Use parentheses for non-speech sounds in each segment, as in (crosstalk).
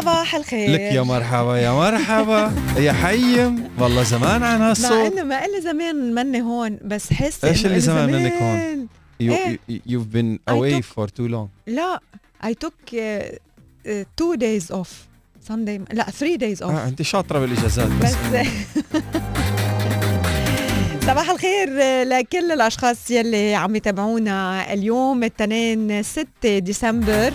صباح الخير. لك يا مرحبا يا مرحبا. (laughs) يا حيم والله زمان عن مع هالصوت انه ما إلي زمان مني هون بس إيش إنه اللي زمان منك هون؟ You, إيه. you, you've been away took- for too long. لا I took uh, uh, two days off. Sunday لا three days off. آه أنت شاطرة بالإجازات بس, بس. (laughs) صباح الخير لكل الأشخاص يلي عم يتابعونا اليوم الاثنين 6 ديسمبر.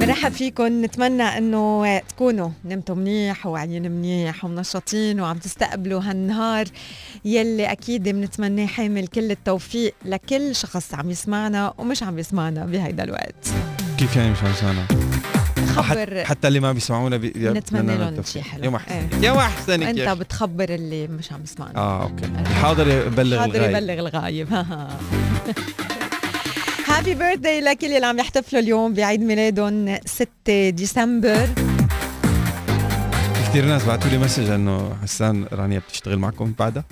بنرحب فيكم نتمنى إنه تكونوا نمتوا منيح وواعيين منيح ومنشطين وعم تستقبلوا هالنهار يلي أكيد بنتمناه حامل كل التوفيق لكل شخص عم يسمعنا ومش عم يسمعنا بهيدا الوقت كيف يعني مش عم يسمعنا؟ خبر حتى اللي ما بيسمعونا بي... نتمنى لهم التوفيق. شي حلو. يوم. أحسن يوم احسنك انت بتخبر اللي مش عم يسمعنا آه okay الحاضر يبلغ حاضر الغايب يبلغ الغايب (laughs) happy birthday لكل اللي عم يحتفلوا اليوم بعيد ميلادهم 6 ديسمبر. في كثير ناس بعثوا لي message إنه حسان رانيا بتشتغل معكم بعدها.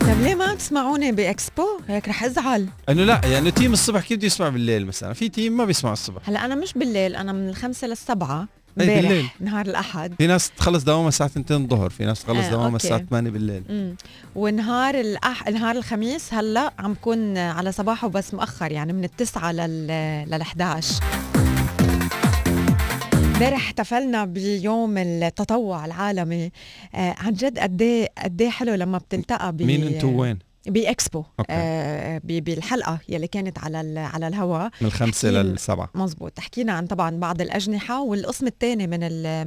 طيب ليه ما عم تسمعوني بإكسبو؟ هيك رح أزعل. إنه لا يعني team الصبح كيف بده يسمع بالليل مثلا؟ في team ما بيسمع الصبح. هلا أنا مش بالليل أنا من الخمسة للسبعة. أي بالليل. نهار الأحد في ناس تخلص دوامها الساعة 2 الظهر في ناس تخلص آه، دوامها. الساعة 8 بالليل امم ونهار الأح... نهار الخميس هلأ عم كون على صباحه بس مؤخر يعني من التسعة لل لل 11 امبارح احتفلنا بيوم التطوع العالمي آه عن جد قد إيه قد إيه حلو لما بتلتقى ب مين أنتوا وين؟ بإكسبو. آه ب- بالحلقة يلي كانت على على الهواء من الخمسة للسبعه مزبوط حكينا عن طبعا بعض الأجنحة والقسم الثاني من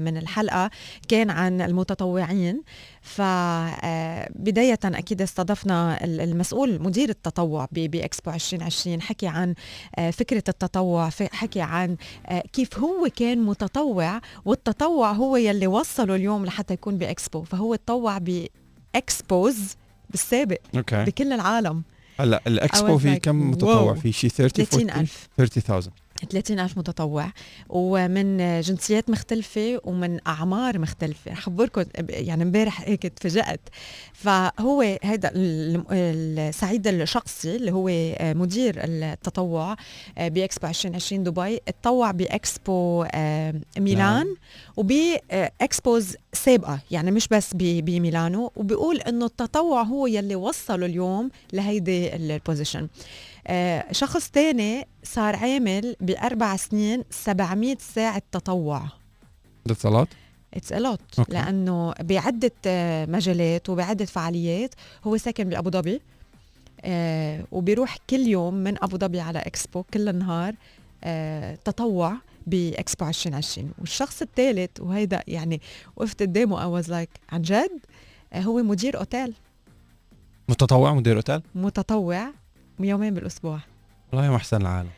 من الحلقة كان عن المتطوعين. فبداية أكيد استضفنا ال- المسؤول مدير التطوع بإكسبو 2020 حكي عن آه، فكرة التطوع حكي عن آه، كيف هو كان متطوع والتطوع هو يلي وصله اليوم لحتى يكون بإكسبو. فهو تطوع ب Expos بالسابق okay. بكل العالم. هلأ الإكسبو في كم متطوع. في شي 30 40 30000 30000 30 ألف متطوع ومن جنسيات مختلفة ومن أعمار مختلفة. رح أخبركم يعني امبارح هيك تفاجأت. فهو هذا ال- السعيد الشخصي اللي هو مدير التطوع بإكسبو 2020 دبي اتطوع بإكسبو آه، ميلان وب Expos سابقة. يعني مش بس بميلانو. وبيقول إنه التطوع هو يلي وصله اليوم لهيدي ال position آه، شخص تاني صار عامل بأربع سنين 700 ساعة تطوع. it's a lot it's a lot okay. لأنه بعدة آه، مجالات وبعدة فعاليات هو ساكن بأبو ظبي آه، وبيروح كل يوم من أبو ظبي على إكسبو كل النهار آه، تطوع بإكسبو 2020 والشخص الثالث وهيدا يعني وقفت قدامه I was like عن جد؟ آه، هو مدير أوتيل. متطوع مدير أوتيل؟ متطوع. يومين بالأسبوع. والله يا محسن العالم.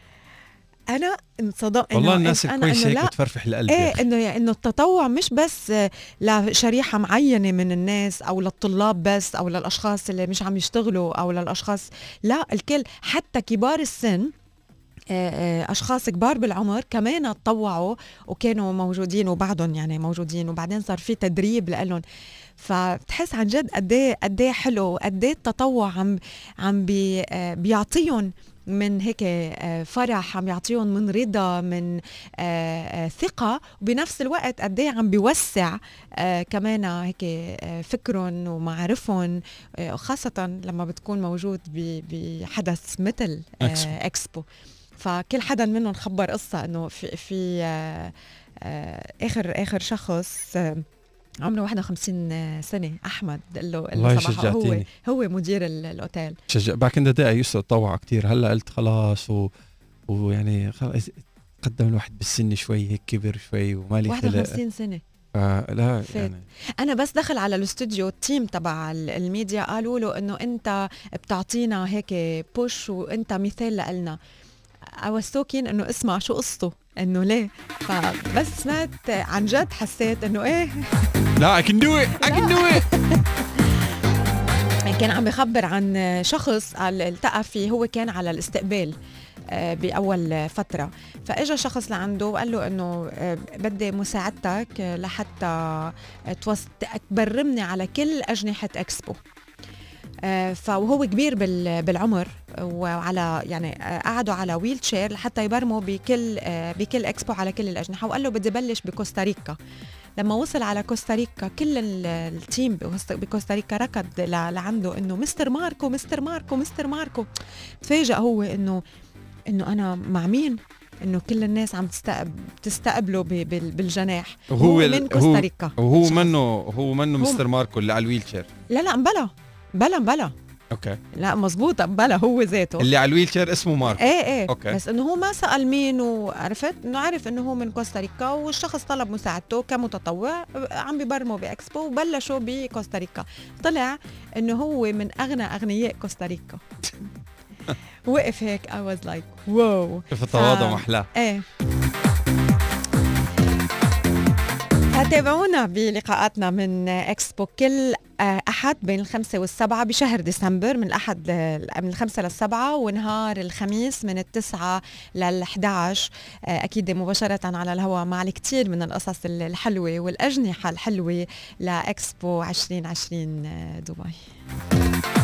أنا انصدمت والله الناس الكويسه هيك بتفرفح القلب إيه. إنه يعني إنه التطوع مش بس لشريحه معينة من الناس أو للطلاب بس أو للأشخاص اللي مش عم يشتغلوا أو للأشخاص. لا الكل حتى كبار السن آه، آه، أشخاص كبار بالعمر كمان تطوعوا وكانوا موجودين وبعدهم يعني موجودين. وبعدين صار في تدريب لهم فبتحس عن جد قد إيه قد إيه حلو قد إيه التطوع عم عم بي آه، بيعطيهم من هيك آه، فرح عم يعطيهم من رضا من آه، ثقة وبنفس الوقت قد إيه عم بيوسع كمان هيك فكرهم ومعارفهم وخاصة لما بتكون موجود بحدث مثل إكسبو. أكسبو فكل حدا منهم خبر قصة إنه في في اخر آخر شخص عمره 51 سنة. أحمد قال له قال له والله صباح هو. هو مدير ال- الأوتيل. شجع back in the يوسف اتطوع كثير هلأ قلت خلاص و... ويعني خلاص قدم الواحد بالسن شوي هيك كبر شوي ومالي خلق. 51 سنة. فلا فات. يعني. أنا بس دخل على الاستوديو ال team تبع ال- الميديا قالوا له إنه أنت بتعطينا هيك push وأنت مثال لنا I was so keen إنه اسمع شو قصته. إنه ليه؟ فبس سمعت عن جد حسيت إنه إيه. لا I can do it. I can do it. كان عم بخبر عن شخص قال التقى فيه هو كان على الاستقبال آه، بأول فترة. فإجا شخص لعنده وقال له إنه آه، بدي مساعدتك لحتى تبرمني على كل أجنحة إكسبو. فهو كبير بالعمر وعلى يعني آه، قعدوا على wheelchair لحتى يبرموا بكل آه، بكل اكسبو على كل الأجنحة وقال له بدي بلش بكوستاريكا. لما وصل على كوستاريكا كل ال team بكوستاريكا ركض لعنده إنه مستر ماركو مستر ماركو مستر ماركو. تفاجأ هو إنه إنه أنا مع مين؟ إنه كل الناس عم تستقب تستقبله بالجناح. وهو من كوستاريكا. وهو منه هو منه مستر ماركو اللي على ال wheelchair لا لا بلا. بلا بلا. okay. لا مزبوط بلا هو ذاته. اللي على ال wheelchair اسمه مارك. إيه إيه. okay. بس إنه هو ما سأل مين وعرفت إنه عرف إنه هو من كوستاريكا والشخص طلب مساعدته كمتطوع عم ببرموا بإكسبو وبلشوا بكوستاريكا. طلع إنه هو من أغنى أغنياء كوستاريكا. (laughs) وقف هيك I was like wow. في التواضع محلاه. إيه. تابعونا بلقاءاتنا من إكسبو كل آه، أحد بين الخمسة والسبعة بشهر ديسمبر من الأحد من الخمسة للسبعة ونهار الخميس من التسعة لل11 آه، أكيد مباشرة على الهواء مع الكثير من القصص الحلوة والأجنحة الحلوة لإكسبو 2020 آه، دبي.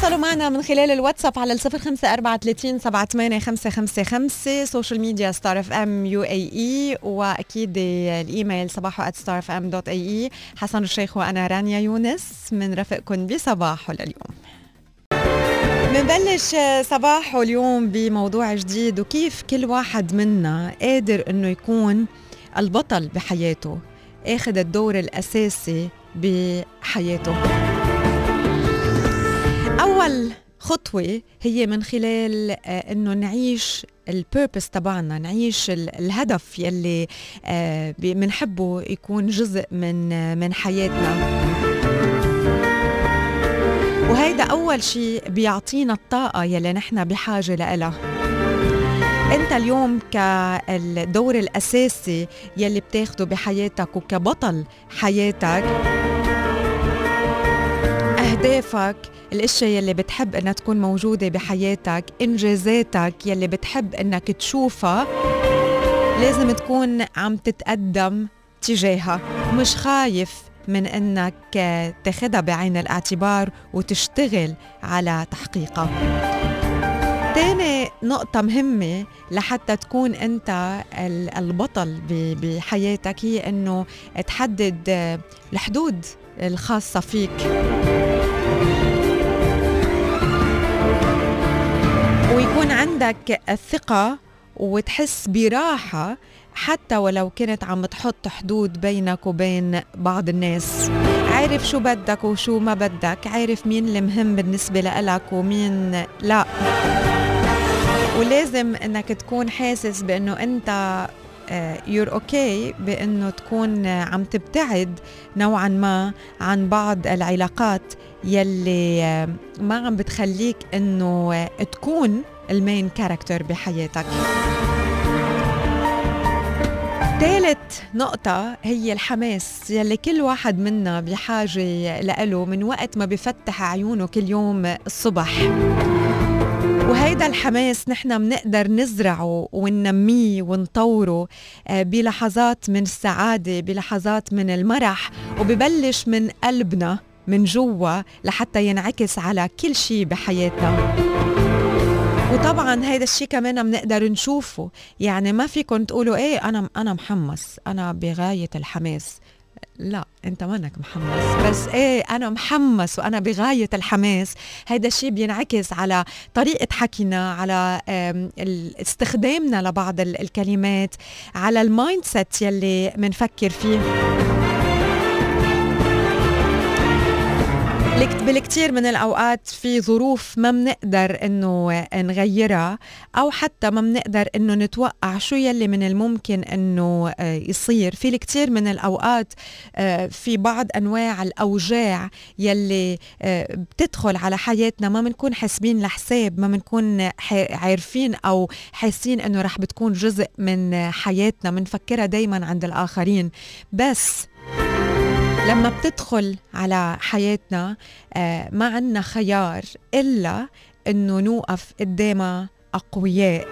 تواصلوا معنا من خلال الواتساب على الصفر خمسة أربعة ثلاثين سبعة ثمانية خمسة خمسة خمسة. social media Star FM UAE وأكيد الإيميل صباحو at star FM dot ae حسن الشيخ وأنا رانيا يونس منرافقكم بصباحو لليوم منبلش صباحو اليوم بموضوع جديد وكيف كل واحد منا قادر إنه يكون البطل بحياته آخذ الدور الأساسي بحياته. أول خطوة هي من خلال آه، إنه نعيش البيربس تبعنا نعيش الهدف يلي بنحبه آه، يكون جزء من آه، من حياتنا. وهيدا أول شيء بيعطينا الطاقة يلي نحن بحاجة لها أنت اليوم كالدور الأساسي يلي بتاخده بحياتك وكبطل حياتك أهدافك الأشياء يلي بتحب إنها تكون موجودة بحياتك إنجازاتك يلي بتحب إنك تشوفها لازم تكون عم تتقدم تجاهها. مش خايف من إنك تاخدها بعين الاعتبار وتشتغل على تحقيقها. تاني نقطة مهمة لحتى تكون أنت البطل بحياتك هي أنه تحدد الحدود الخاصة فيك. ويكون عندك الثقة وتحس براحة حتى ولو كنت عم تحط حدود بينك وبين بعض الناس. عارف شو بدك وشو ما بدك عارف مين المهم بالنسبة لك ومين لا. ولازم إنك تكون حاسس بإنه أنت your uh, okay بإنه تكون عم تبتعد نوعا ما عن بعض العلاقات يلي uh, ما عم بتخليك إنه تكون ال main character بحياتك. ثالث نقطة هي الحماس. يلي كل واحد منا بحاجة لإله من وقت ما بفتح عيونه كل يوم الصبح. وهيدا الحماس نحن بنقدر نزرعه وننميه ونطوره آه، بلحظات من السعادة بلحظات من المرح وببلش من قلبنا من جوا لحتى ينعكس على كل شيء بحياتنا. وطبعا هيدا الشيء كمان بنقدر نشوفه. يعني ما فيكم تقولوا إيه أنا أنا محمس أنا بغاية الحماس. لا أنت منك محمس بس إيه أنا محمس وأنا بغاية الحماس. هيدا الشيء بينعكس على طريقة حكينا على استخدامنا لبعض الكلمات على ال mindset يلي منفكر فيه. بالكثير من الأوقات في ظروف ما بنقدر إنه نغيرها أو حتى ما بنقدر إنه نتوقع شو يلي من الممكن إنه آه، يصير. في الكثير من الأوقات آه، في بعض أنواع الأوجاع يلي آه، بتدخل على حياتنا ما بنكون حاسبين لحساب ما بنكون عارفين أو حاسين إنه رح بتكون جزء من حياتنا بنفكرها دائما عند الآخرين. بس لما بتدخل على حياتنا آه، ما عنا خيار إلا إنه نوقف قدامها أقوياء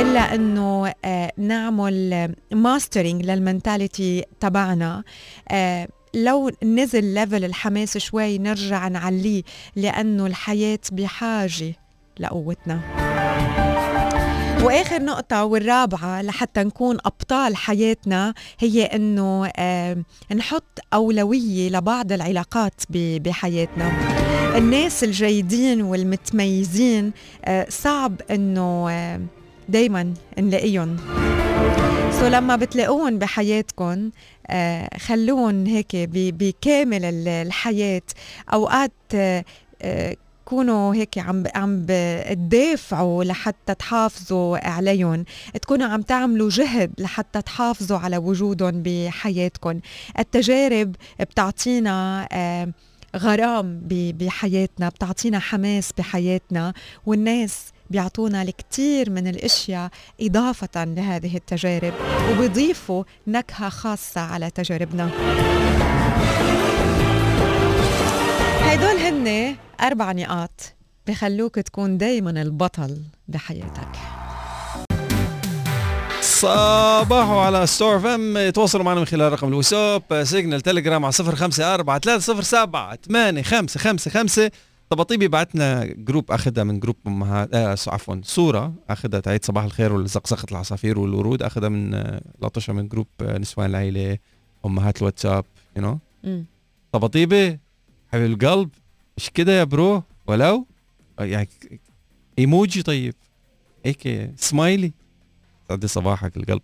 إلا إنه آه، نعمل mastering لل mentality تبعنا. آه، لو نزل ليفل الحماس شوي نرجع نعليه لأنه الحياة بحاجة لقوتنا. وآخر نقطة والرابعة لحتى نكون أبطال حياتنا هي إنه آه نحط أولوية لبعض العلاقات بحياتنا. الناس الجيدين والمتميزين آه صعب إنه آه دايما نلاقيهم. سو لما بتلاقوهم بحياتكم خلوهم هيك بكامل الحياة أوقات آه تكونوا هيك عم عم تدافعوا لحتى تحافظوا عليهم. تكونوا عم تعملوا جهد لحتى تحافظوا على وجودهم بحياتكم. التجارب بتعطينا آه غرام بحياتنا بتعطينا حماس بحياتنا والناس بيعطونا الكثير من الأشياء إضافة لهذه التجارب وبيضيفوا نكهة خاصة على تجاربنا. هدول هن أربع نقاط بخلوك تكون دايما البطل بحياتك. صباحو على Star FM تواصلوا معنا من خلال رقم الواتساب Signal Telegram على صفر خمسة أربعة ثلاثة صفر سبعة ثمانية خمسة خمسة خمسة. طبطيبي بعتنا جروب أخذها من جروب امهات آه عفوا صورة. اخذها تعيد صباح الخير وزقزقه العصافير والورود. أخذها من آه لطشها من جروب آه نسوان العيلة أمهات الواتساب يو نو طبطيبي حبيب القلب. مش كده يا برو؟ ولو؟ يعني ايموجي طيب. هيك سمايلي. سعد صباحك القلب.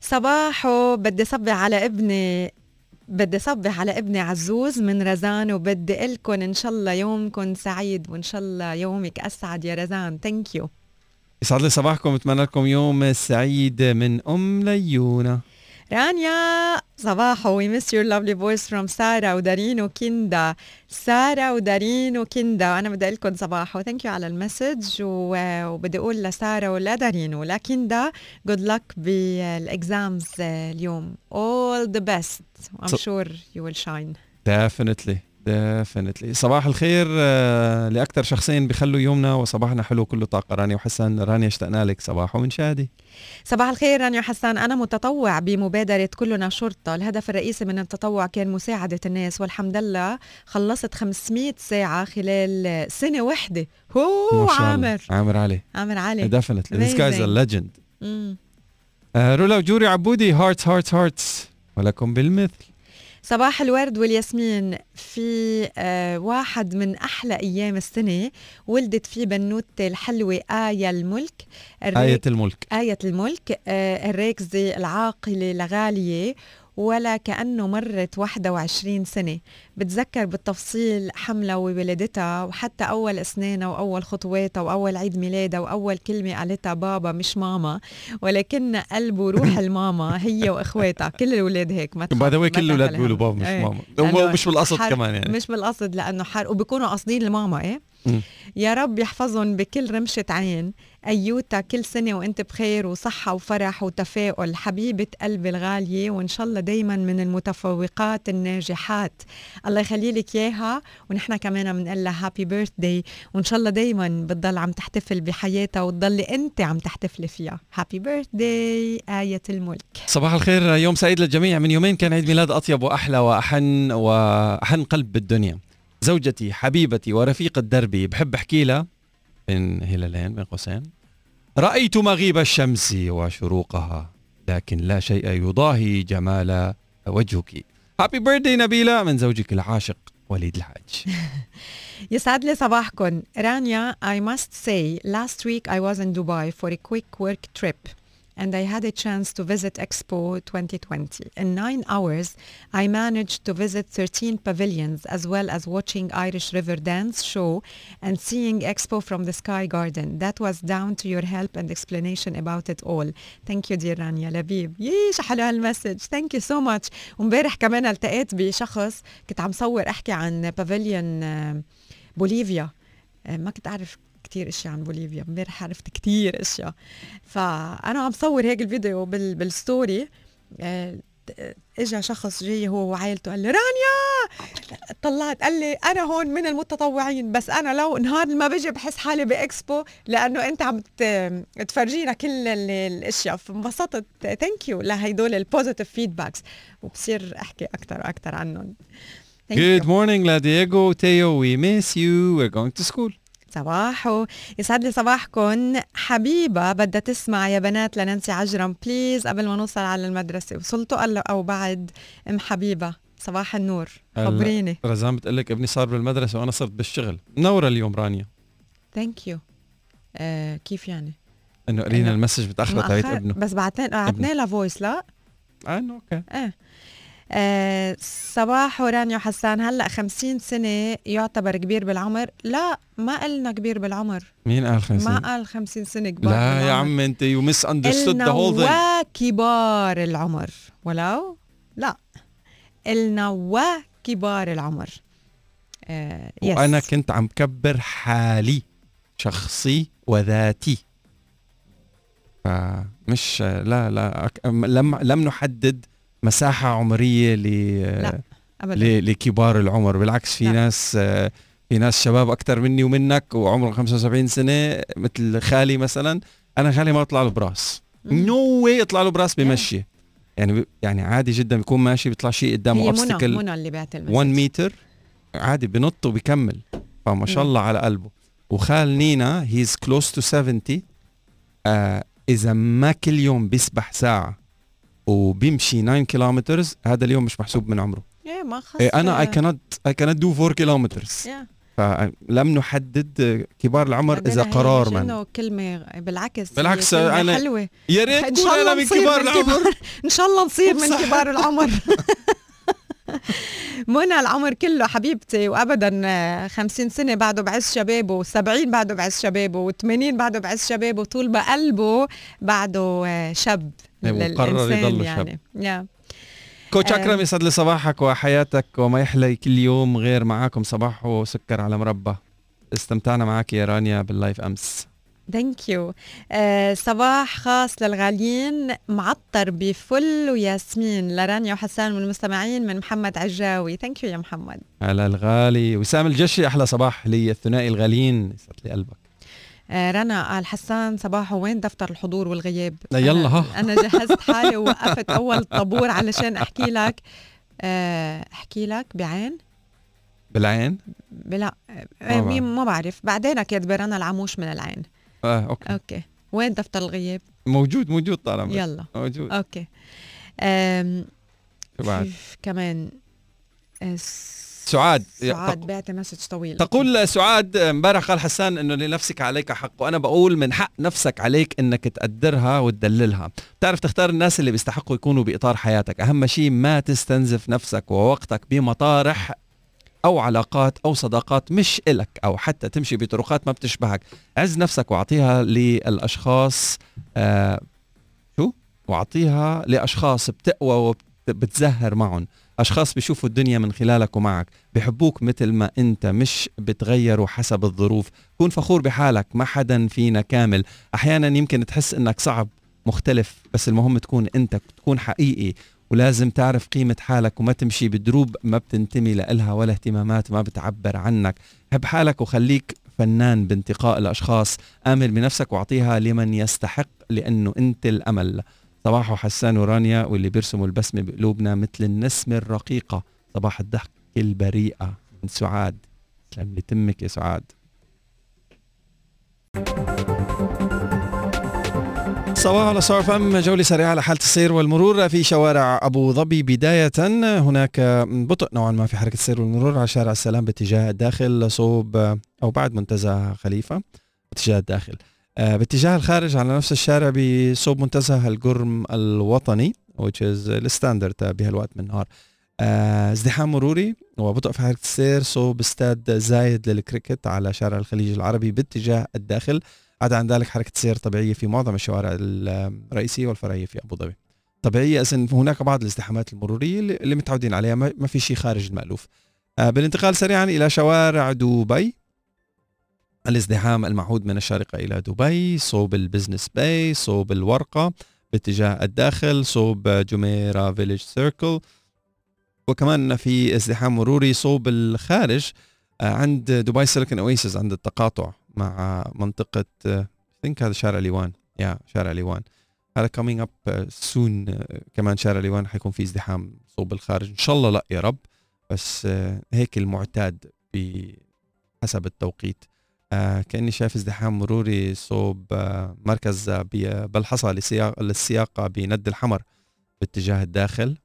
صباحو. بدي صبح على ابني بدي صبح على ابني عزوز من رزان وبدي لكم إن شاء الله يومكم سعيد وإن شاء الله يومك أسعد يا رزان. thank you يسعد لي صباحكم. أتمنى لكم يوم سعيد من أم ليونة. رانيا صباحو we miss your lovely voice from سارة ودارين وكندا سارة ودارين وكندا وأنا بدي أقول لكم صباحو thank you على ال message وبدي أقول لسارة ولا دارين ولا كندا good luck بال exams اليوم. All the best. I'm sure you will shine. Definitely. definitely صباح الخير آه، لأكثر شخصين بخلوا يومنا وصباحنا حلو كله طاقة. رانيا وحسن رانيا أشتقنا لك. صباح. ومن شادي. صباح الخير رانيا وحسن. أنا متطوع بمبادرة كلنا شرطة. الهدف الرئيسي من التطوع كان مساعدة الناس والحمد لله خلصت 500 ساعة خلال سنة واحدة. هو عامر. عامر علي. عامر علي. definitely this guy's a legend رولا وجوري عبودي hearts hearts hearts ولكم بالمثل. صباح الورد والياسمين. في آه واحد من أحلى أيام السنة ولدت فيه بنوتة الحلوة آية الملك. آية الملك. آية الملك آه الراكزة العاقلة لغالية ولا كأنه مرت 21 سنة. بتذكر بالتفصيل حملة وولادتها وحتى أول أسنانها وأول خطواتها وأول عيد ميلادها وأول كلمة قالتها بابا مش ماما. ولكن قلب وروح (coughs) الماما هي وإخواتها. كل الأولاد هيك ما باي ذا كل الأولاد بيقولوا بابا مش إيه. ماما. مش بالقصد كمان يعني. مش بالقصد لأنه حر وبيكونوا قاصدين الماما إيه؟ يا رب يحفظهم بكل رمشة عين. أيوتا كل سنة وإنت بخير وصحة وفرح وتفاؤل. حبيبة قلبي الغالية وإن شاء الله دايما من المتفوقات الناجحات. الله يخلي لك إياها ونحن كمان بنقول لها happy birthday وإن شاء الله دايما بتضل عم تحتفل بحياتها وتضلي أنت عم تحتفلي فيها. happy birthday آية الملك. صباح الخير يوم سعيد للجميع. من يومين كان عيد ميلاد أطيب وأحلى وأحن وأحن قلب بالدنيا. زوجتي حبيبتي ورفيقة دربي بحب أحكي لها بين هلالين بين قوسين. رأيت مغيب الشمس وشروقها لكن لا شيء يضاهي جمال وجهك. هابي بيرثدي نبيلة من زوجك العاشق وليد الحاج. (laughs) يسعد لي صباحكم. رانيا I must say last week I was in Dubai for a quick work trip. and I had a chance to visit Expo 2020. In nine hours, I managed to visit 13 pavilions as well as watching Irish River Dance show and seeing Expo from the Sky Garden. That was down to your help and explanation about it all. Thank you dear Rania لبيب. يي حلو هالمسج. Thank you so much. ومبارح كمان التقيت بشخص كنت عم صور احكي عن بافيليون بوليفيا ما كنت اعرف كتير اشياء عن بوليفيا امبارح عرفت كتير إشياء. فأنا عم صور هيك الفيديو بال بال story آه، اجى شخص جاي هو وعائلته قال لي رانيا! طلعت قال لي أنا هون من المتطوعين بس أنا لو نهار ما بجي بحس حالي بإكسبو لأنه أنت عم تفرجينا كل ال- الإشياء. فانبسطت thank you لهدول ال positive feedbacks وبصير أحكي أكثر وأكثر عنهم. Good morning La Diego Teo we miss you. We're going to school. صباحو. يسعد لي صباحكم حبيبة بدها تسمع يا بنات لنانسي عجرم. please قبل ما نوصل على المدرسة وصلتوا قال أو بعد أم حبيبة صباح النور. خبريني. رزان بتقول لك ابني صار بالمدرسة وأنا صرت بالشغل. منورة اليوم رانيا. thank you آه كيف يعني؟ إنه قرينا ال message متأخرة تبعت ابنه. بس بعتنا بعتنا لها voice لا؟ إنه okay. إيه آه صباح ورانيا وحسان هلأ 50 سنة يعتبر كبير بالعمر؟ لا ما قلنا كبير بالعمر مين قال ما خمسين؟ قال 50 سنة كبار لا. يا عم أنت you misunderstood إلنا the whole thing وكبار العمر ولو لا إلنا وكبار العمر آه yes. وأنا كنت عم كبر حالي شخصي وذاتي فمش لا لا لم لم نحدد مساحة عمرية ل لا. أبدا. لكبار العمر. بالعكس في لا. ناس في ناس شباب أكثر مني ومنك وعمرهم 75 سنة مثل خالي مثلا. أنا خالي ما بيطلع له براس. no way يطلع له براس بمشي. يعني يعني عادي جدا بيكون ماشي بيطلع شيء قدامه obstacle منى اللي بعت ال message. 1 متر عادي بنط وبيكمل فما شاء. الله على قلبه. وخالي أنا he's close to 70 آه إذا ما كل يوم بيسبح ساعة وبيمشي 9 kilometers هذا اليوم مش محسوب من عمره. إيه ما خص إيه، أنا اي كانت اي كانت دو 4 كيلومترز. فلم نحدد كبار العمر إذا قرار من كلمه بالعكس بالعكس، كلمة أنا حلوة. يا ريت إن شاء أنا الله من نصير كبار من العمر. إن شاء الله نصير من. كبار العمر. (laughs) (laughs) منى العمر كله حبيبتي وابدا آه، 50 سنة بعده بعز شبابه و70 بعده بعز شبابه و80 بعده بعز شبابه طول ما قلبه بعده آه، شاب وقرر يضله شاب. يعني يا coach آه. أكرم يسعد لي صباحك وحياتك وما يحلى كل يوم غير معاكم صباح وسكر على مربى استمتعنا معك يا رانيا بال live أمس thank you صباح خاص للغاليين معطر بفل وياسمين لرانيا وحسان من المستمعين من محمد عجاوي. thank you يا محمد. على الغالي. وسام الجشي أحلى صباح لي الثنائي الغاليين يسعد لي قلبك. آه، رنا قال حسان صباحو وين دفتر الحضور والغياب؟ لا يلا. ها. أنا جهزت حالي ووقفت أول طابور علشان أحكي لك. آه، أحكي لك بعين. بالعين؟ بلا ما آه، ما بعرف. بعدين كاتبه رنا العموش من العين. آه okay. okay. وين دفتر الغياب؟ موجود موجود طالما يلا. موجود. أوكي. شو بعد؟ كمان آه، سعاد سعاد تق- بعت مسج طويل. تقول سعاد امبارح قال حسان إنه لنفسك عليك حق وأنا بقول من حق نفسك عليك إنك تقدرها وتدللها. بتعرف تختار الناس اللي بيستحقوا يكونوا بإطار حياتك. أهم شيء ما تستنزف نفسك ووقتك بمطارح أو علاقات أو صداقات مش إلك أو حتى تمشي بطرقات ما بتشبهك. عز نفسك واعطيها للأشخاص آه شو؟ واعطيها لأشخاص بتقوى وبتزهر معهم. أشخاص بيشوفوا الدنيا من خلالك ومعك بحبوك مثل ما أنت مش بتغيروا حسب الظروف. كون فخور بحالك ما حدا فينا كامل. أحيانا يمكن تحس إنك صعب مختلف بس المهم تكون أنت تكون حقيقي. ولازم تعرف قيمة حالك وما تمشي بدروب ما بتنتمي لإلها ولا اهتمامات ما بتعبر عنك. حب حالك وخليك فنان بانتقاء الأشخاص. آمل بنفسك واعطيها لمن يستحق لأنه أنت الأمل. صباح حسان ورانيا واللي بيرسموا البسمة بقلوبنا مثل النسمة الرقيقة. صباح الضحك البريئة. من سعاد. تسلم لي تمك يا سعاد. صباح على صار فم جولة سريعة على حالة السير والمرور في شوارع أبو ظبي. بداية هناك بطء نوعا ما في حركة السير والمرور على شارع السلام باتجاه الداخل صوب أو بعد منتزه خليفة باتجاه الداخل. آه، باتجاه الخارج على نفس الشارع بصوب منتزه القرم الوطني which is ال standard بهالوقت من النهار. آه، ازدحام مروري وبطء في حركة السير صوب استاد زايد للكريكت على شارع الخليج العربي باتجاه الداخل. عدا عن ذلك حركة سير طبيعية في معظم الشوارع الرئيسية والفرعية في أبو ظبي. طبيعية إذن هناك بعض الازدحامات المرورية اللي متعودين عليها ما في شيء خارج المألوف. آه، بالانتقال سريعا إلى شوارع دبي الازدحام المعهود من الشارقة إلى دبي صوب ال Business Bay صوب الورقة باتجاه الداخل صوب جميرة Village Circle. وكمان في ازدحام مروري صوب الخارج آه، عند دبي Silicon Oasis عند التقاطع. مع منطقة think هذا شارع ليوان. يا شارع ليوان. هذا coming up soon كمان شارع ليوان حيكون في ازدحام صوب الخارج. إن شاء الله لا يا رب بس آه، هيك المعتاد بحسب التوقيت. آه كأني شايف ازدحام مروري صوب آه مركز بلحصه لسياق للسياقة بند الحمر باتجاه الداخل.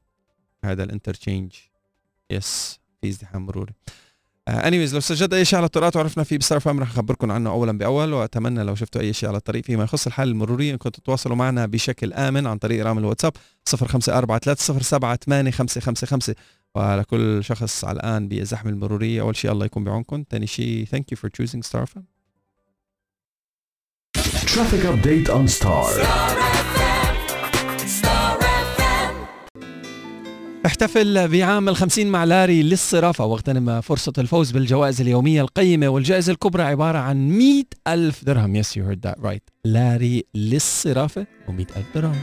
هذا ال interchange yes في ازدحام مروري. anyways uh, لو سجلت أي شيء على الطرقات وعرفنا فيه ب Star FM رح أخبركم عنه اولا بأول. وأتمنى لو شفتوا أي شيء على الطريق فيما يخص الحاله المرورية انكم تتواصلوا معنا بشكل آمن عن طريق رقم الواتساب 0543078555 ولكل شخص على الان بالزحمه المرورية أول شيء الله يكون بعونكم. ثاني شيء thank you for choosing Star FM Traffic update on Star. احتفل بعام الخمسين مع لاري للصرافة واغتنم فرصة الفوز بالجوائز اليومية القيمة والجائزة الكبرى عبارة عن مئة ألف درهم. yes you heard that right لاري للصرافة ومئة ألف درهم.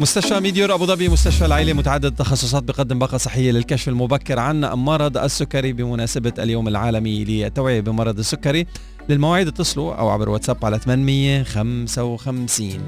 مستشفى ميديور أبو ظبي مستشفى العائله متعدد التخصصات بقدم باقة صحية للكشف المبكر عن مرض السكري بمناسبة اليوم العالمي للتوعية بمرض السكري. للمواعيد اتصلوا أو عبر واتساب على 855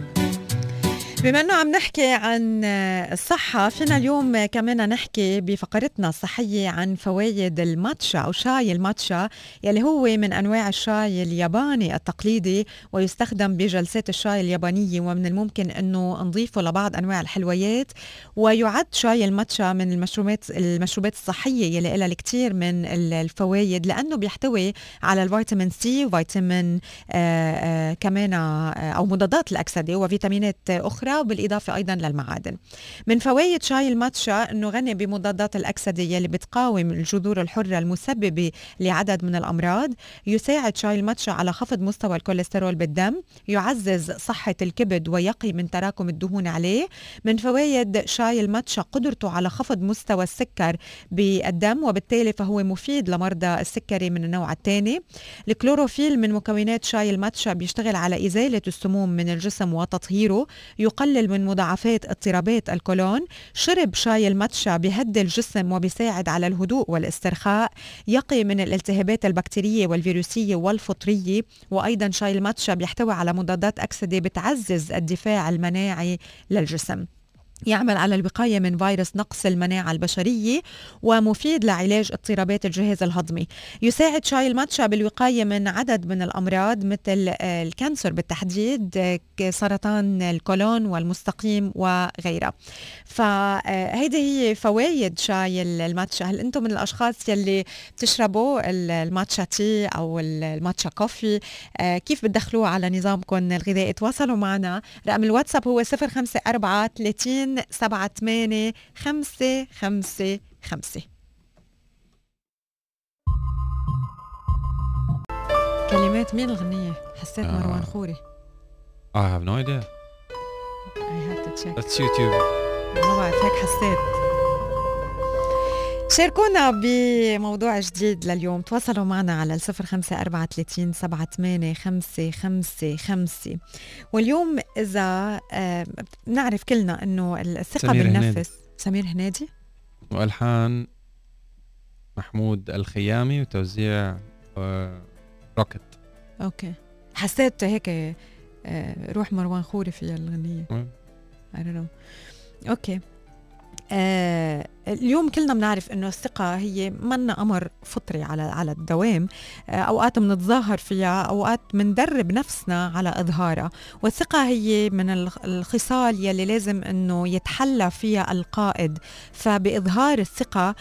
بما إنه عم نحكي عن الصحة فينا اليوم كمان نحكي بفقرتنا الصحية عن فوائد الماتشا أو شاي الماتشا يلي هو من أنواع الشاي الياباني التقليدي ويستخدم بجلسات الشاي اليابانية ومن الممكن إنه نضيفه لبعض أنواع الحلويات. ويعد شاي الماتشا من المشروبات المشروبات الصحية يلي لها الكثير من الفوائد لأنه بيحتوي على الفيتامين سي وفيتامين آآ آآ كمان أو مضادات الأكسدة وفيتامينات أخرى. وبالإضافة أيضا للمعادن. من فوائد شاي الماتشا أنه غني بمضادات الأكسدة يلي بتقاوم الجذور الحرة المسببة لعدد من الأمراض. يساعد شاي الماتشا على خفض مستوى الكوليسترول بالدم يعزز صحة الكبد ويقي من تراكم الدهون عليه. من فوائد شاي الماتشا قدرته على خفض مستوى السكر بالدم وبالتالي فهو مفيد لمرضى السكري من النوع الثاني. الكلوروفيل من مكونات شاي الماتشا بيشتغل على إزالة السموم من الجسم وتطهيره. يقلل يقلل من مضاعفات اضطرابات الكولون شرب شاي الماتشا بهدي الجسم وبيساعد على الهدوء والاسترخاء. يقي من الالتهابات البكتيرية والفيروسية والفطرية وأيضا شاي الماتشا بيحتوي على مضادات أكسدة بتعزز الدفاع المناعي للجسم. يعمل على الوقاية من فيروس نقص المناعة البشرية ومفيد لعلاج اضطرابات الجهاز الهضمي. يساعد شاي الماتشا بالوقاية من عدد من الأمراض مثل آه، الكانسر بالتحديد آه، سرطان الكولون والمستقيم وغيرها فهيدي هي فوائد شاي الماتشا. هل أنتم من الأشخاص يلي بتشربوا الماتشا تي أو الماتشا كوفي؟ آه، كيف بتدخلوه على نظامكم الغذائي؟ تواصلوا معنا. رقم الواتساب هو 054 30 سبعة ثمانية خمسة خمسة خمسة. كلمات مين الغنية؟ حسيت آه. مروان خوري. I have no idea. I have to check. That's YouTube. ما بعرف هيك حسيت. شاركونا بموضوع جديد لليوم. تواصلوا معنا على الصفر خمسة أربعة ثلاثين سبعة ثمانية خمسة خمسة خمسة. واليوم إذا آه نعرف كلنا أنه الثقة سمير بالنفس. هنادي. سمير هنادي وألحان محمود الخيامي وتوزيع آه روكت okay. حسيت هيك آه روح مروان خوري في الغنية. أوكي. آه اليوم كلنا بنعرف إنه الثقة هي منا أمر فطري على على الدوام. آه أوقات بنتظاهر فيها أوقات بندرب نفسنا على إظهارها. والثقة هي من الخصال يلي لازم إنه يتحلى فيها القائد. فبإظهار الثقة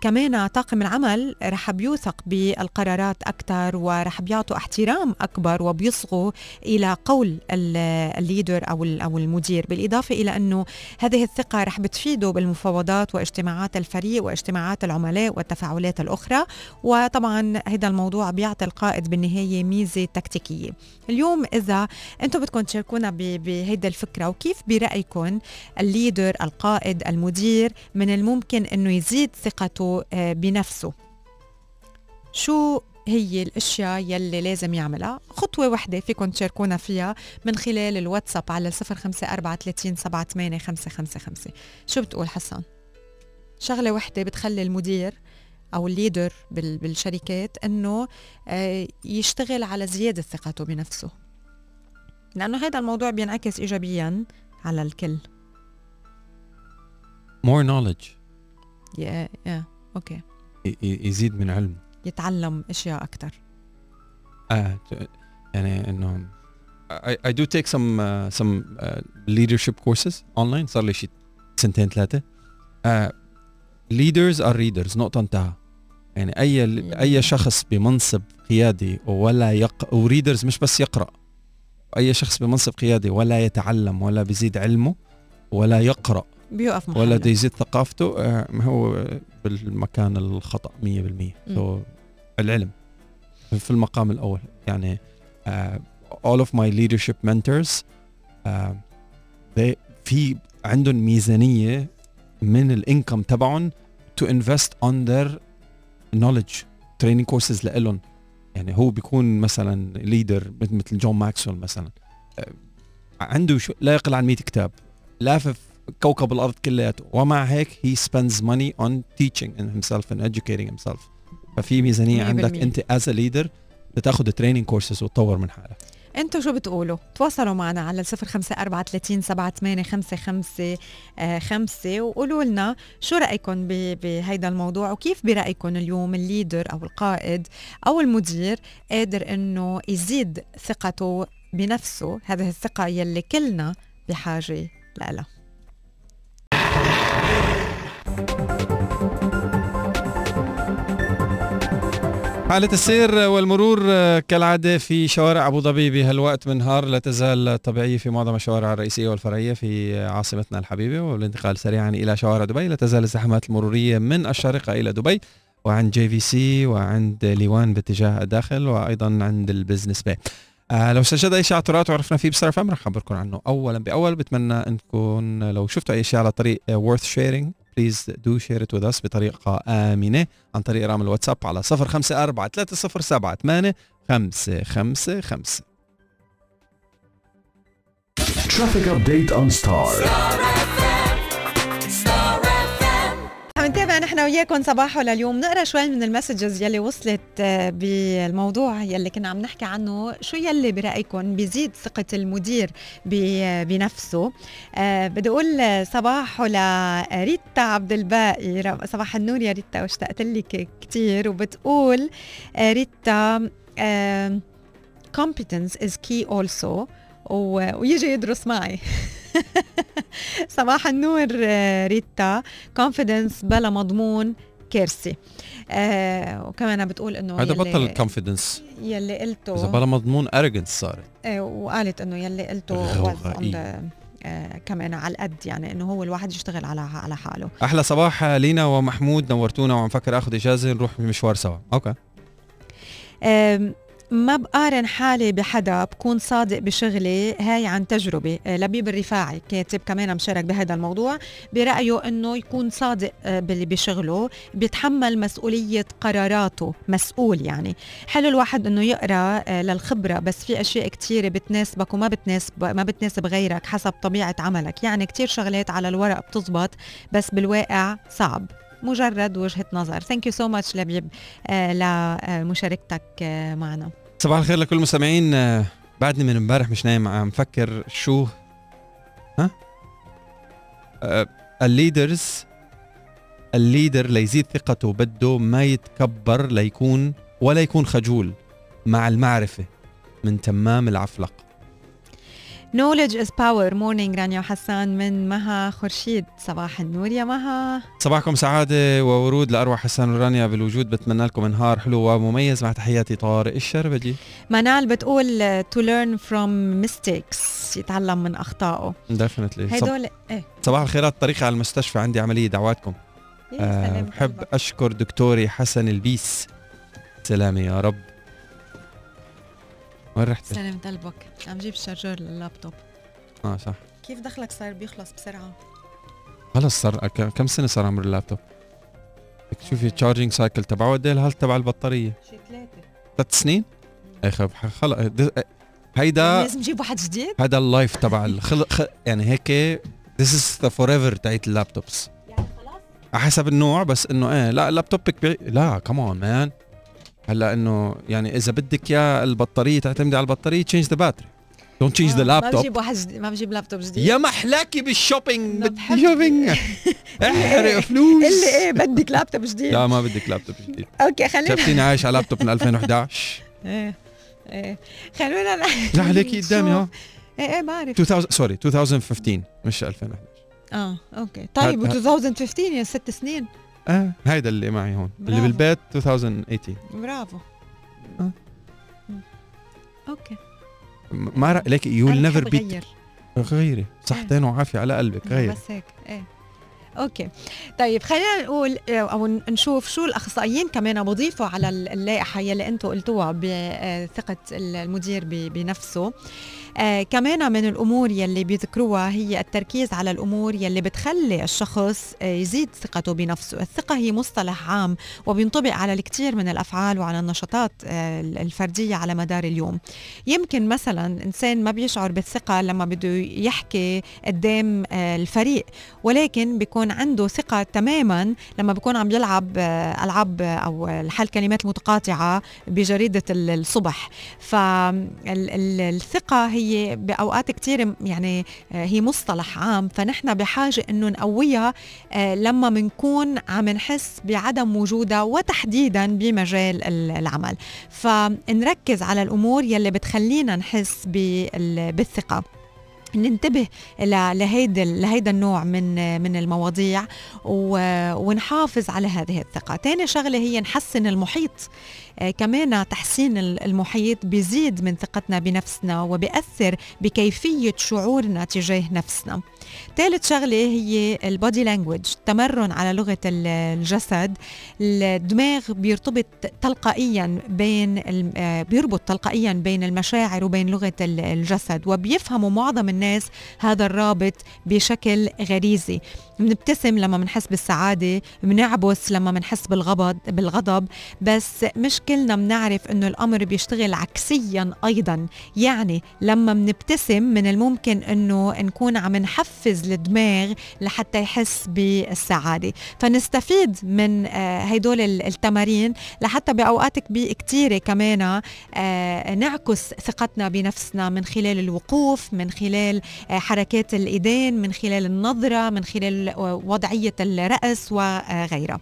كمان طاقم العمل رح بيوثق بالقرارات أكثر ورح بيعطوا احترام أكبر وبيصغوا إلى قول ال leader أو أو المدير. بالإضافة إلى إنه هذه الثقة رح بتفيده بالمفاوضات واجتماعات اجتماعات الفريق واجتماعات العملاء والتفاعلات الأخرى. وطبعا هذا الموضوع بيعطي القائد بالنهاية ميزة تكتيكية. اليوم إذا أنتم بدكم تشاركونا بهيدا الفكرة وكيف برأيكم ال leader القائد المدير من الممكن أنه يزيد ثقته آه، بنفسه؟ شو هي الأشياء يلي لازم يعملها؟ خطوة وحده فيكم تشاركونا فيها من خلال الواتساب على 0543 شو بتقول حسن؟ شغلة وحدة بتخلي المدير أو الليدر بالشركات إنه آه، يشتغل على زيادة ثقته بنفسه. لأنه هذا الموضوع بينعكس ايجابيا على الكل. More knowledge. yeah yeah okay يزيد من علمه يتعلم أشياء أكثر آه يعني إنه I, I do take some uh, some uh, leadership courses online. صار لي شي سنتين ثلاثة. uh, leaders are readers نقطة انتهى. يعني أي أي شخص بمنصب قيادي ولا يق و readers مش بس يقرأ. أي شخص بمنصب قيادي ولا يتعلم ولا بيزيد علمه ولا يقرأ بيوقف محله. ولا يزيد ثقافته آه، هو بالمكان الخطأ 100% so العلم. في المقام الأول. يعني uh, all of my leadership mentors uh, they في عندهم ميزانية من ال income تبعهم to invest on their knowledge training courses لإلهم يعني هو بيكون مثلا leader مثل جون ماكسويل مثلا. عنده شو لا يقل عن 100 كتاب. لافف كوكب الأرض كلياته. ومع هيك he spends money on teaching himself and educating himself. ففي ميزانية عندك أنت as a leader بتاخذ training courses وتطور من حالك. أنتوا شو بتقولوا؟ تواصلوا معنا على الصفر خمسة أربعة ثلاثين سبعة ثمانية خمسة خمسة خمسة وقولوا لنا شو رأيكم بهيدا الموضوع وكيف برأيكم اليوم ال leader أو القائد أو المدير قادر إنه يزيد ثقته بنفسه هذه الثقة يلي كلنا بحاجة لها حالة السير والمرور كالعادة في شوارع أبو ظبي بهالوقت من نهار لا تزال طبيعية في معظم الشوارع الرئيسية والفرعية في عاصمتنا الحبيبة والانتقال سريعا إلى شوارع دبي. لا تزال الزحمات المرورية من الشارقة إلى دبي وعند JVC وعند ليوان باتجاه الداخل وأيضا عند ال Business Bay. آه لو استجد أي شيء اعتراض وعرفنا فيه بسرعة فم رح أخبركم عنه اولا. باول بتمنى انكم لو شفتوا أي شيء على طريق worth sharing. please do share it بطريقة آمنة عن طريق رقم الواتساب على 054 307 8 555 Traffic update on Star. نحن وياكم صباحو لليوم. نقرأ شوي من ال messages يلي وصلت آه، بالموضوع يلي كنا عم نحكي عنه شو يلي برأيكم بيزيد ثقة المدير بنفسه؟ أه بدي أقول صباحو لريتا عبد الباقي صباح النور يا ريتا واشتقت لك كثير وبتقول آه، ريتا أه competence is key also. ويجي يدرس معي. (laughs) (laughs) صباح النور آه، ريتا. confidence بلا مضمون كارثه آه وكمان بتقول إنه هذا بطل ال confidence يلي قلته إذا بلا مضمون arrogance صارت. آه وقالت إنه يلي قلته آه كمان على القد يعني إنه هو الواحد يشتغل على على حاله. أحلى صباح لينا ومحمود نورتونا وعم فكر آخذ إجازة نروح مشوار سوا. okay. ما بقارن حالي بحدا بكون صادق بشغلي هاي عن تجربة. آه، لبيب الرفاعي كاتب كمان مشارك بهذا الموضوع برأيه أنه يكون صادق آه، باللي بشغله بيتحمل مسؤولية قراراته مسؤول يعني. حلو الواحد أنه يقرأ آه، للخبرة بس في أشياء كتيرة بتناسبك وما بتناسب ما بتناسب غيرك حسب طبيعة عملك. يعني كتير شغلات على الورق بتزبط بس بالواقع صعب. مجرد وجهة نظر. thank you so much لبيب لمشاركتك معنا. صباح الخير لكل المستمعين. آه، بعدني من امبارح مش نايم عم فكر شو ها؟ آه، ال leaders ال leader ليزيد ثقته بده ما يتكبر ليكون ولا يكون خجول مع المعرفة من تمام العفلق. Knowledge is power. Morning رانيا وحسان من مها خورشيد. صباح النور يا مها. صباحكم سعادة وورود لأروع حسان ورانيا بالوجود. بتمنى لكم نهار حلو ومميز مع تحياتي طارق الشربجي. منال بتقول to learn from mistakes. يتعلم من أخطائه. Definitely. هدول إيه. صباح الخيرات طريقي على المستشفى. عندي عملية دعواتكم. أه بحب أشكر دكتوري حسن البيس. سلامة يا رب. وين رحت؟ سلمت قلبك. عم جيب ال charger لل laptop. آه صح. كيف دخلك صار بيخلص بسرعة؟ خلص صار كم سنة صار عمر اللابتوب؟ بدك تشوفي ال charging cycle تبعه قد إيه تبع البطارية؟ شي ثلاثة. ثلاث سنين؟ اي خب خلص هيدا لازم نجيب واحد جديد؟ هذا ال life تبع الخلق خ- يعني هيك this is the forever تاعت ال laptops. يعني خلاص؟ على حسب النوع بس إنه إيه لا لابتوبك بي... لا كمان مان هلا إنه يعني إذا بدك يا البطارية تعتمدي على البطارية change the battery don't change the ما لابتوب بجيب واحد جديد ما بجيب لابتوب جديد. يا محلاكي بال shopping ما بدي بحب- shopping احرق (laughs) فلوس. اللي إيه بدك لابتوب جديد. لا ما بدك لابتوب جديد. okay خلينا شفتيني عايش على لابتوب من 2011 (laughs) إيه إيه. خلونا لا عليكي قدامي ها. إيه إيه بعرف 2000 sorry 2015 مش 2011 آه okay. طيب و 2015 يا ست سنين. آه. هيدا اللي معي هون اللي برافو. بالبيت 2018 برافو. آه. مم. okay. ما رأ... like you never بيت غير. غيري صحتين وعافية على قلبك غير بس هيك إيه. أوكي. طيب خلينا نقول آه، أو نشوف شو الأخصائيين كمان بضيفوا على اللائحة يلي أنتم قلتوها بثقه المدير ب- بنفسه. آه كمان من الأمور يلي بيذكروها هي التركيز على الأمور يلي بتخلي الشخص آه يزيد ثقته بنفسه، الثقة هي مصطلح عام وبينطبق على الكثير من الأفعال وعلى النشاطات آه الفردية على مدار اليوم. يمكن مثلا إنسان ما بيشعر بالثقة لما بده يحكي قدام آه الفريق ولكن بيكون عنده ثقة تماما لما بيكون عم يلعب آه ألعاب أو الحل كلمات متقاطعة بجريدة ال- الصبح فالثقه هي بأوقات كثير يعني آه، هي مصطلح عام. فنحن بحاجة إنه نقويها آه، لما بنكون عم نحس بعدم وجودها وتحديدا بمجال ال- العمل. فنركز على الأمور يلي بتخلينا نحس بال- بالثقة. ننتبه لهيدا لهيدا النوع من من المواضيع ونحافظ على هذه الثقة. تاني شغلة هي نحسن المحيط. آه، كمان تحسين ال- المحيط بيزيد من ثقتنا بنفسنا وبيأثر بكيفية شعورنا تجاه نفسنا. ثالث شغلة هي البودي لانجوج تمرن على ال- الجسد. الدماغ بيرتبط تلقائيا بين آه، بيربط تلقائيا بين المشاعر وبين ال- الجسد وبيفهموا معظم الناس هذا الرابط بشكل غريزي. بنبتسم لما بنحس بالسعادة بنعبس لما بنحس بالغضب بالغضب. بس مش كلنا بنعرف إنه الأمر بيشتغل عكسيا أيضا. يعني لما بنبتسم من الممكن إنه نكون عم نحفز الدماغ لحتى يحس بالسعادة. فنستفيد من آه، هيدول ال- التمارين لحتى بأوقات كبي- كتيرة كمان آه، نعكس ثقتنا بنفسنا من خلال الوقوف من خلال آه، حركات الإيدين من خلال النظرة من خلال آه، وضعية الرأس وغيرها.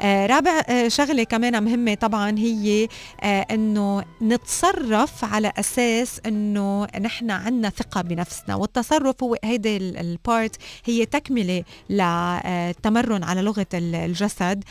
آه، رابع آه، شغلة كمان مهمة طبعا هي آه، إنه نتصرف على أساس إنه نحن عنا ثقة بنفسنا. والتصرف هو هيدي البارت هي تكملة للتمرن على لغة ال- الجسد.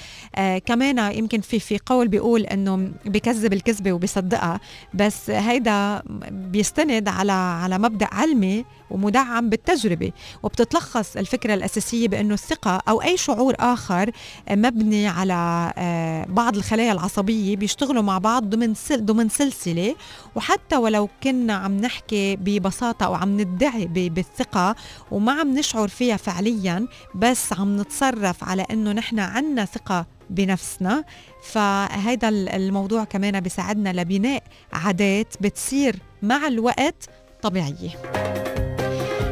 كمان يمكن في في قول بيقول إنه بكذب الكذبة وبيصدقها بس هيدا بيستند على على مبدأ علمي ومدعم بالتجربة. وبتتلخص الفكرة الأساسية بأنه الثقة أو أي شعور آخر مبني على آه، بعض الخلايا العصبية بيشتغلوا مع بعض ضمن ضمن سلسلة. وحتى ولو كنا عم نحكي ببساطة أو عم ندعي بالثقة وما عم نشعر فيها فعليا بس عم نتصرف على أنه نحن عنا ثقة بنفسنا. ال- الموضوع كمان بيساعدنا لبناء عادات بتصير مع الوقت طبيعية.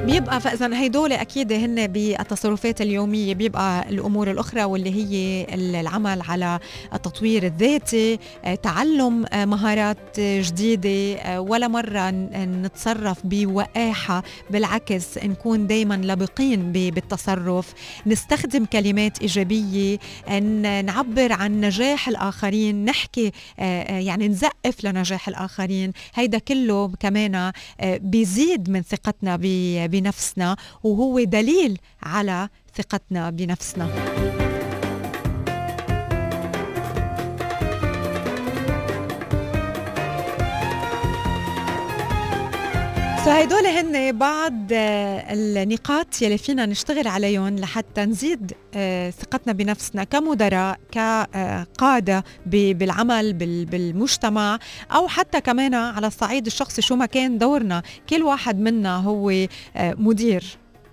بيبقى فاذا هيدول أكيد هن بالتصرفات اليومية بيبقى الأمور الأخرى واللي هي العمل على التطوير الذاتي آه، تعلم آه، مهارات آه، جديدة ولا مرة نتصرف بوقاحة بالعكس نكون دائما لبقين بالتصرف نستخدم كلمات إيجابية نعبر عن نجاح الآخرين نحكي يعني نزقف لنجاح الآخرين. هيدا كله كمان بيزيد من ثقتنا بنفسنا وهو دليل على ثقتنا بنفسنا. فهيدول هن بعض آه، النقاط يلي فينا نشتغل عليهم لحتى نزيد آه، ثقتنا بنفسنا كمدراء كقادة ب- بالعمل بال- بالمجتمع أو حتى كمان على الصعيد الشخصي شو ما كان دورنا. كل واحد منا هو آه، مدير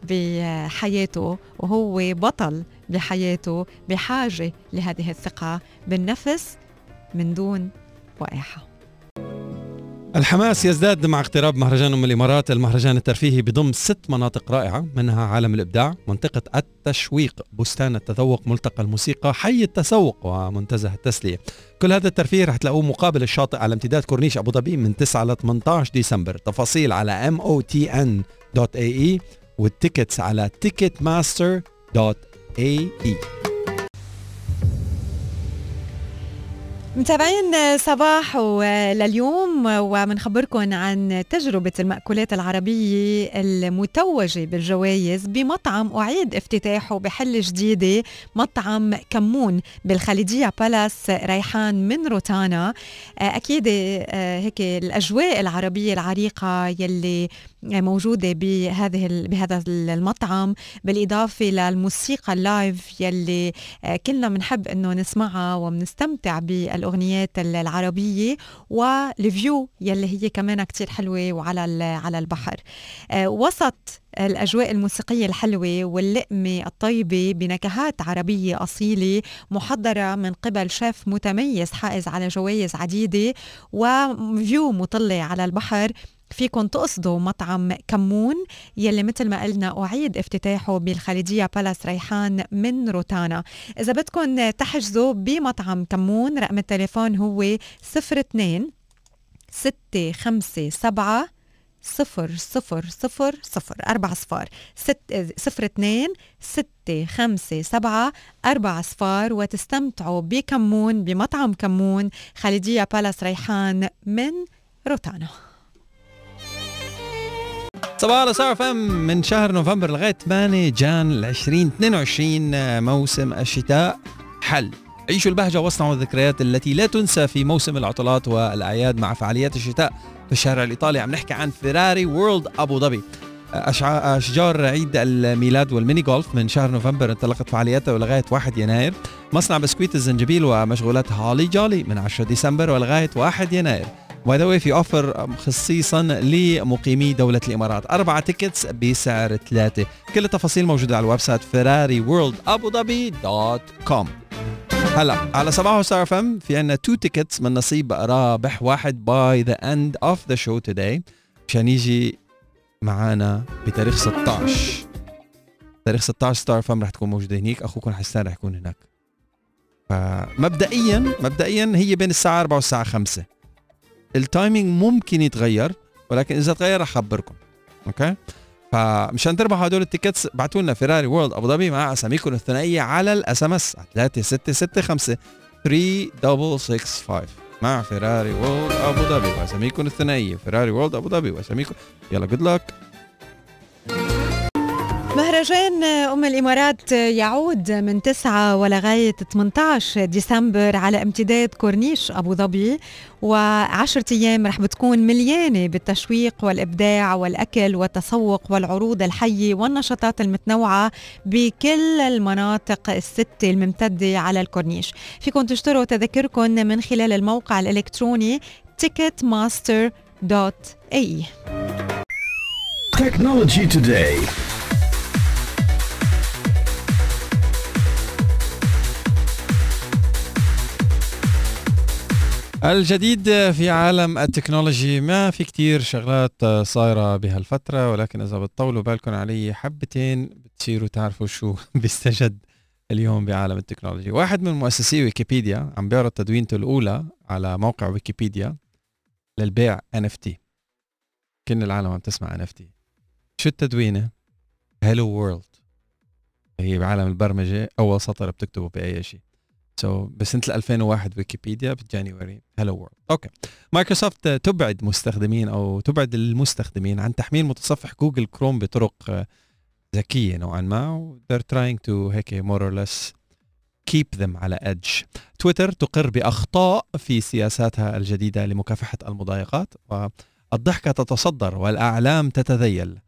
بحياته وهو بطل بحياته بحاجة لهذه الثقة بالنفس من دون وقاحة الحماس يزداد مع اقتراب مهرجان أم الإمارات، المهرجان الترفيهي بضم ست مناطق رائعة منها عالم الإبداع، منطقة التشويق، بستان التذوق، ملتقى الموسيقى، حي التسوق ومنتزه التسلية. كل هذا الترفيه رح تلاقوه مقابل الشاطئ على امتداد كورنيش أبو ظبي من 9 ل 18 ديسمبر، تفاصيل على motn.ae وال tickets على ticketmaster.ae. متابعين صباح لليوم ومنخبركم عن تجربة المأكولات العربية المتوجة بالجوائز بمطعم أعيد افتتاحه بحلة جديدة مطعم كمون بالخليجية بالاس ريحان من روتانا. أكيد هيك الأجواء العربية العريقة يلي موجودة بهذه بهذا المطعم بالإضافة للموسيقى ال live يلي كلنا بنحب إنه نسمعها وبنستمتع بالأغنيات العربية وال view يلي هي كمان كتير حلوة وعلى على البحر. وسط الأجواء الموسيقية الحلوة واللقمة الطيبة بنكهات عربية أصيلة محضرة من قبل شيف متميز حائز على جوائز عديدة و view مطلع على البحر فيكم تقصدوا مطعم كمون يلي مثل ما قلنا أعيد افتتاحه بالخليجية بالاس ريحان من روتانا. إذا بدكم تحجزوا بمطعم كمون رقم التليفون هو 02 ستة خمسة سبعة صفر صفر صفر صفر أربع صفار ست صفر اثنين ستة خمسة سبعة أربع صفار وتستمتعوا بكمون بمطعم كمون خالدية بالاس ريحان من روتانا. صباح صار فم من شهر نوفمبر لغاية 8 جان 2022 موسم الشتاء حل. عيشوا البهجة واصنعوا الذكريات التي لا تنسى في موسم العطلات والأعياد مع فعاليات الشتاء في الشارع الإيطالي. عم نحكي عن فيراري وورلد أبو ظبي. أشجار عيد الميلاد وال mini golf من شهر نوفمبر انطلقت فعالياتها لغاية 1 يناير. مصنع بسكويت الزنجبيل ومشغولات holly jolly من 10 ديسمبر ولغاية 1 يناير. by the way في offer خصيصا لمقيمي دولة الإمارات. أربعة tickets بسعر ثلاثة. كل التفاصيل موجودة على ال website فيراري وورلد أبو ظبي dot com هلا على صباح ستار أف إم في عنا two tickets من نصيب رابح واحد by the end of the show today مشان يجي معانا بتاريخ 16 تاريخ 16 ستار أف إم رح تكون موجودة هنيك. أخوكم حسان رح يكون هناك. فمبدئيا مبدئيا هي بين الساعة 4 والساعة 5 ال timing ممكن يتغير ولكن إذا تغير رح أخبركم. okay؟ فمشان تربحوا هدول ال tickets ابعتوا لنا فيراري وورلد ابو ظبي مع أساميكم الثنائية على ال SMS 3665 3665 مع فيراري وورلد ابو ظبي وأساميكم الثنائية. فيراري وورلد ابو ظبي وأساميكم. يلا good luck مهرجان أم الإمارات يعود من 9 ولغاية 18 ديسمبر على امتداد كورنيش أبو ظبي. وعشرة أيام رح بتكون مليانة بالتشويق والإبداع والأكل والتسوق والعروض الحية والنشاطات المتنوعة بكل المناطق الستة الممتدة على الكورنيش. فيكم تشتروا تذكركم من خلال الموقع الإلكتروني ticketmaster.ae Technology Today. الجديد في عالم ال technology ما في كتير شغلات صايرة بهالفترة ولكن إذا بتطولوا بالكم علي حبتين بتصيروا تعرفوا شو (laughs) بيستجد اليوم بعالم ال technology. واحد من مؤسسي ويكيبيديا عم بيعرض تدوينته الأولى على موقع ويكيبيديا للبيع NFT كل العالم عم تسمع NFT شو التدوينة؟ Hello World هي بعالم البرمجة أول سطر بتكتبه بأي شيء. so, بسنة 2001 ويكيبيديا ب January Hello World okay مايكروسوفت تبعد مستخدمين أو تبعد المستخدمين عن تحميل متصفح جوجل كروم بطرق ذكية نوعا ما و they're trying هيك more or less keep them على edge. تويتر تقر بأخطاء في سياساتها الجديدة لمكافحة المضايقات والضحكة تتصدر والأعلام تتذيل.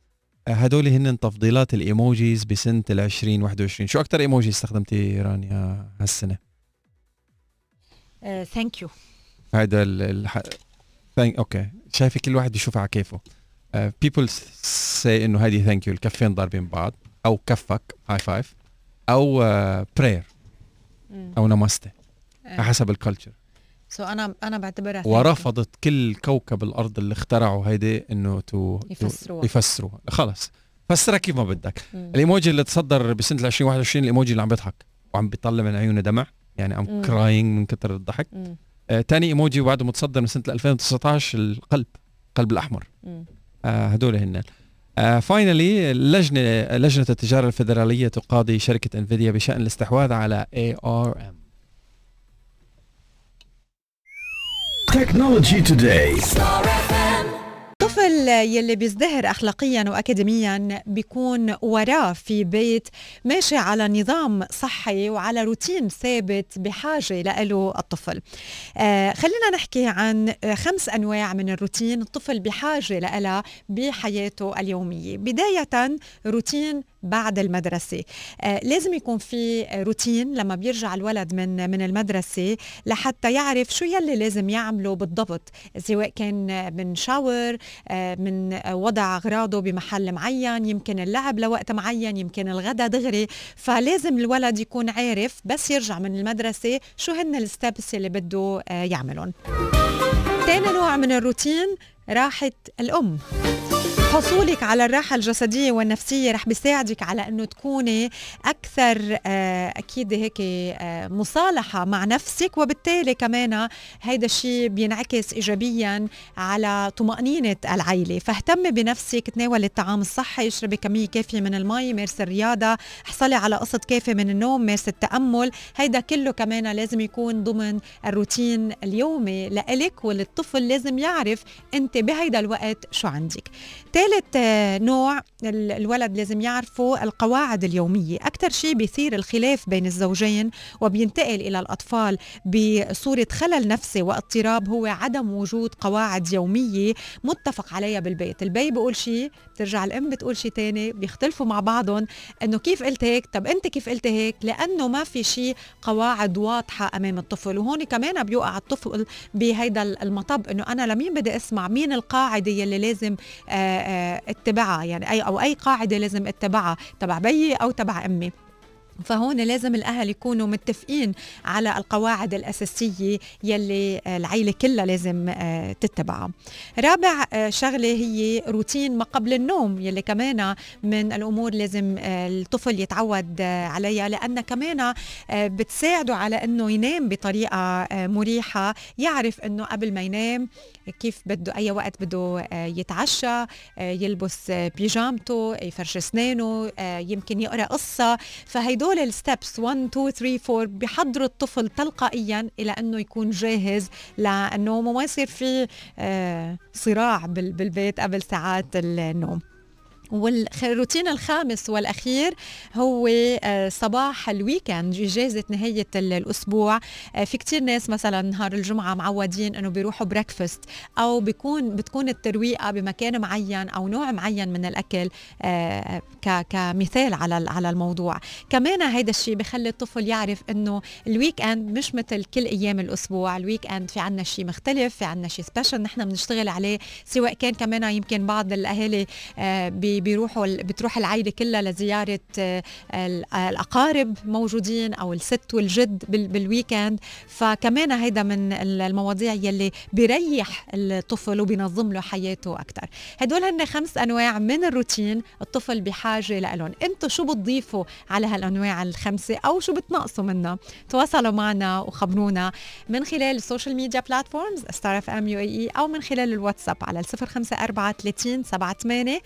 هدول هن تفضيلات ال emojis بسنة ال 2021 شو أكثر إيموجي استخدمتي رانيا هالسنة؟ ثانك يو هذا ال okay. شايفه كل واحد بيشوفها على كيفه. people uh, see إنه هذه thank you الكفين ضاربين بعض. أو كفك high five أو prayer uh, أو namaste uh, حسب ال culture so أنا أنا بعتبرها ورفضت كل كوكب الأرض اللي اخترعوا هيدي إنه to يفسروها. يفسروها. خلص فسرها كيف ما بدك. الإيموجي اللي تصدر بسنة 2021 الإيموجي اللي عم بيضحك. وعم بيطلع من عيونه دمع. يعني عم مم. crying من كتر الضحك. آه تاني إيموجي بعده متصدر من سنة 2019 القلب القلب الأحمر. آه هدول هن finally اللجنه لجنة التجارة الفدراليه تقاضي شركة انفيديا بشأن الاستحواذ على ARM Technology Today. الطفل يلي بيزدهر اخلاقيا واكاديميا بيكون وراه في بيت ماشي على نظام صحي وعلى روتين ثابت بحاجة له الطفل. آه خلينا نحكي عن خمس أنواع من الروتين الطفل بحاجة لها بحياته اليومية، بداية روتين بعد المدرسة. آه لازم يكون في روتين لما بيرجع الولد من من المدرسة لحتى يعرف شو يلي لازم يعمله بالضبط. سواء كان من شاور آه، من وضع أغراضه بمحل معين يمكن اللعب لوقت معين يمكن الغداء دغري. فلازم الولد يكون عارف بس يرجع من المدرسة شو هن الستبس اللي بده آه، يعملهم. تاني نوع من الروتين راحة الأم. حصولك على الراحة الجسدية والنفسية رح بيساعدك على أنه تكوني أكثر آه، أكيد هيك آه، مصالحة مع نفسك. وبالتالي كمان هيدا الشيء بينعكس إيجابيا على طمأنينة العيلة. فاهتمي بنفسك تناولي الطعام الصحي اشربي كمية كافية من المي مارسي الرياضة احصلي على قسط كافي من النوم مارسي التأمل. هيدا كله كمان لازم يكون ضمن الروتين اليومي لإلك وللطفل لازم يعرف أنت بهيدا الوقت شو عندك. ثالث آه، نوع ال- الولد لازم يعرفه القواعد اليومية. أكثر شيء بيثير الخلاف بين الزوجين وبينتقل إلى الأطفال بصورة خلل نفسي واضطراب هو عدم وجود قواعد يومية متفق عليها بالبيت. البي بيقول شيء بترجع الأم بتقول شيء تاني بيختلفوا مع بعضهم إنه كيف قلت هيك؟ طب أنت كيف قلت هيك؟ لأنه ما في شيء قواعد واضحة أمام الطفل. وهون كمان بيوقع الطفل بهيدا المطب إنه أنا لمين بدي أسمع؟ مين القاعدة يلي لازم آه، آه، اتبعها يعني أي أو أي قاعدة لازم اتبعها تبع بيي أو تبع أمي. فهون لازم الأهل يكونوا متفقين على القواعد الأساسية يلي العيلة كلها لازم آه، تتبعها. رابع آه، شغلة هي روتين ما قبل النوم يلي كمان من الأمور لازم آه، الطفل يتعود عليها لأن كمان بتساعده على إنه ينام بطريقة مريحة يعرف إنه قبل ما ينام كيف بده أي وقت بده يتعشى يلبس بيجامته يفرش أسنانه يمكن يقرأ قصة فهيدول الستبس 1 2 3 4 بيحضروا الطفل تلقائيا إلى أنه يكون جاهز لأنه وما يصير في آه، صراع بال- بالبيت قبل ساعات النوم. والروتين الخامس والأخير هو آه، صباح ال weekend إجازة نهاية ال- الأسبوع. آه، في كتير ناس مثلا نهار الجمعة معودين إنه بيروحوا breakfast أو بيكون بتكون الترويقة بمكان معين أو نوع معين من الأكل آه، كمثال على على الموضوع. كمان هيدا الشيء بخلي الطفل يعرف إنه ال weekend مش مثل كل أيام الأسبوع. ال weekend في عنا شيء مختلف في عنا شيء special نحن بنشتغل عليه سواء كان كمان يمكن بعض الأهالي بي- بيروحوا بتروح العائلة كلها لزيارة آه، ال- الأقارب موجودين أو الست والجد بال- بال weekend فكمان هيدا من ال- المواضيع يلي بيريح الطفل وبينظم له حياته أكثر هدول هن خمس أنواع من الروتين الطفل بحاجة لهم أنتم شو بتضيفوا على هالأنواع الخمسة أو شو بتنقصوا منها؟ تواصلوا معنا وخبرونا من خلال ال social media platforms Star FM UAE أو من خلال الواتساب على 054 30 78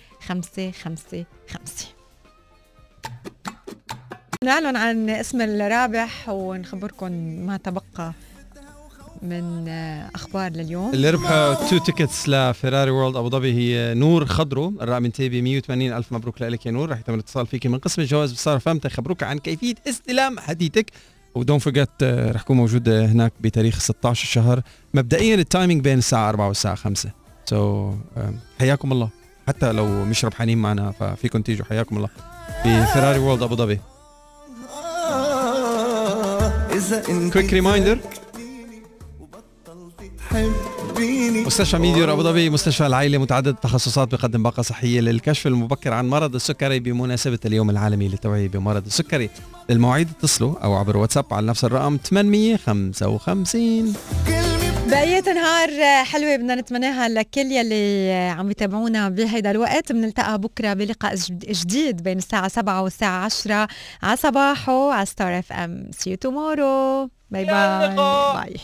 555 نعلن عن اسم الرابح ونخبركم ما تبقى من أخبار لليوم. اللي ربحوا two tickets ل Ferrari World ابو ظبي هي نور خضرو الرقم انتهي ب 180 ألف مبروك لك يا نور. رح يتم الاتصال فيك من قسم الجوائز ب Star FM تيخبروك عن كيفية استلام هديتك. و don't forget رح كون موجود آه، هناك بتاريخ 16 الشهر مبدئيا ال timing بين الساعة 4 والساعة 5 so so, حياكم الله. حتى لو مش ربحانين معنا ففيكم تيجوا. حياكم الله. ب Ferrari World ابو ظبي quick reminder مستشفى ميديور أبو ظبي مستشفى العائلة متعدد التخصصات بقدم باقة صحية للكشف المبكر عن مرض السكري بمناسبة اليوم العالمي للتوعية بمرض السكري. للمواعيد اتصلوا أو عبر واتساب على نفس الرقم 855 كلمة بقية نهار حلوة بدنا نتمناها لكل يلي عم يتابعونا بهيدا الوقت. بنلتقى بكرة بلقاء جديد بين الساعة 7 والساعة 10 على صباحو على Star FM see you tomorrow bye bye bye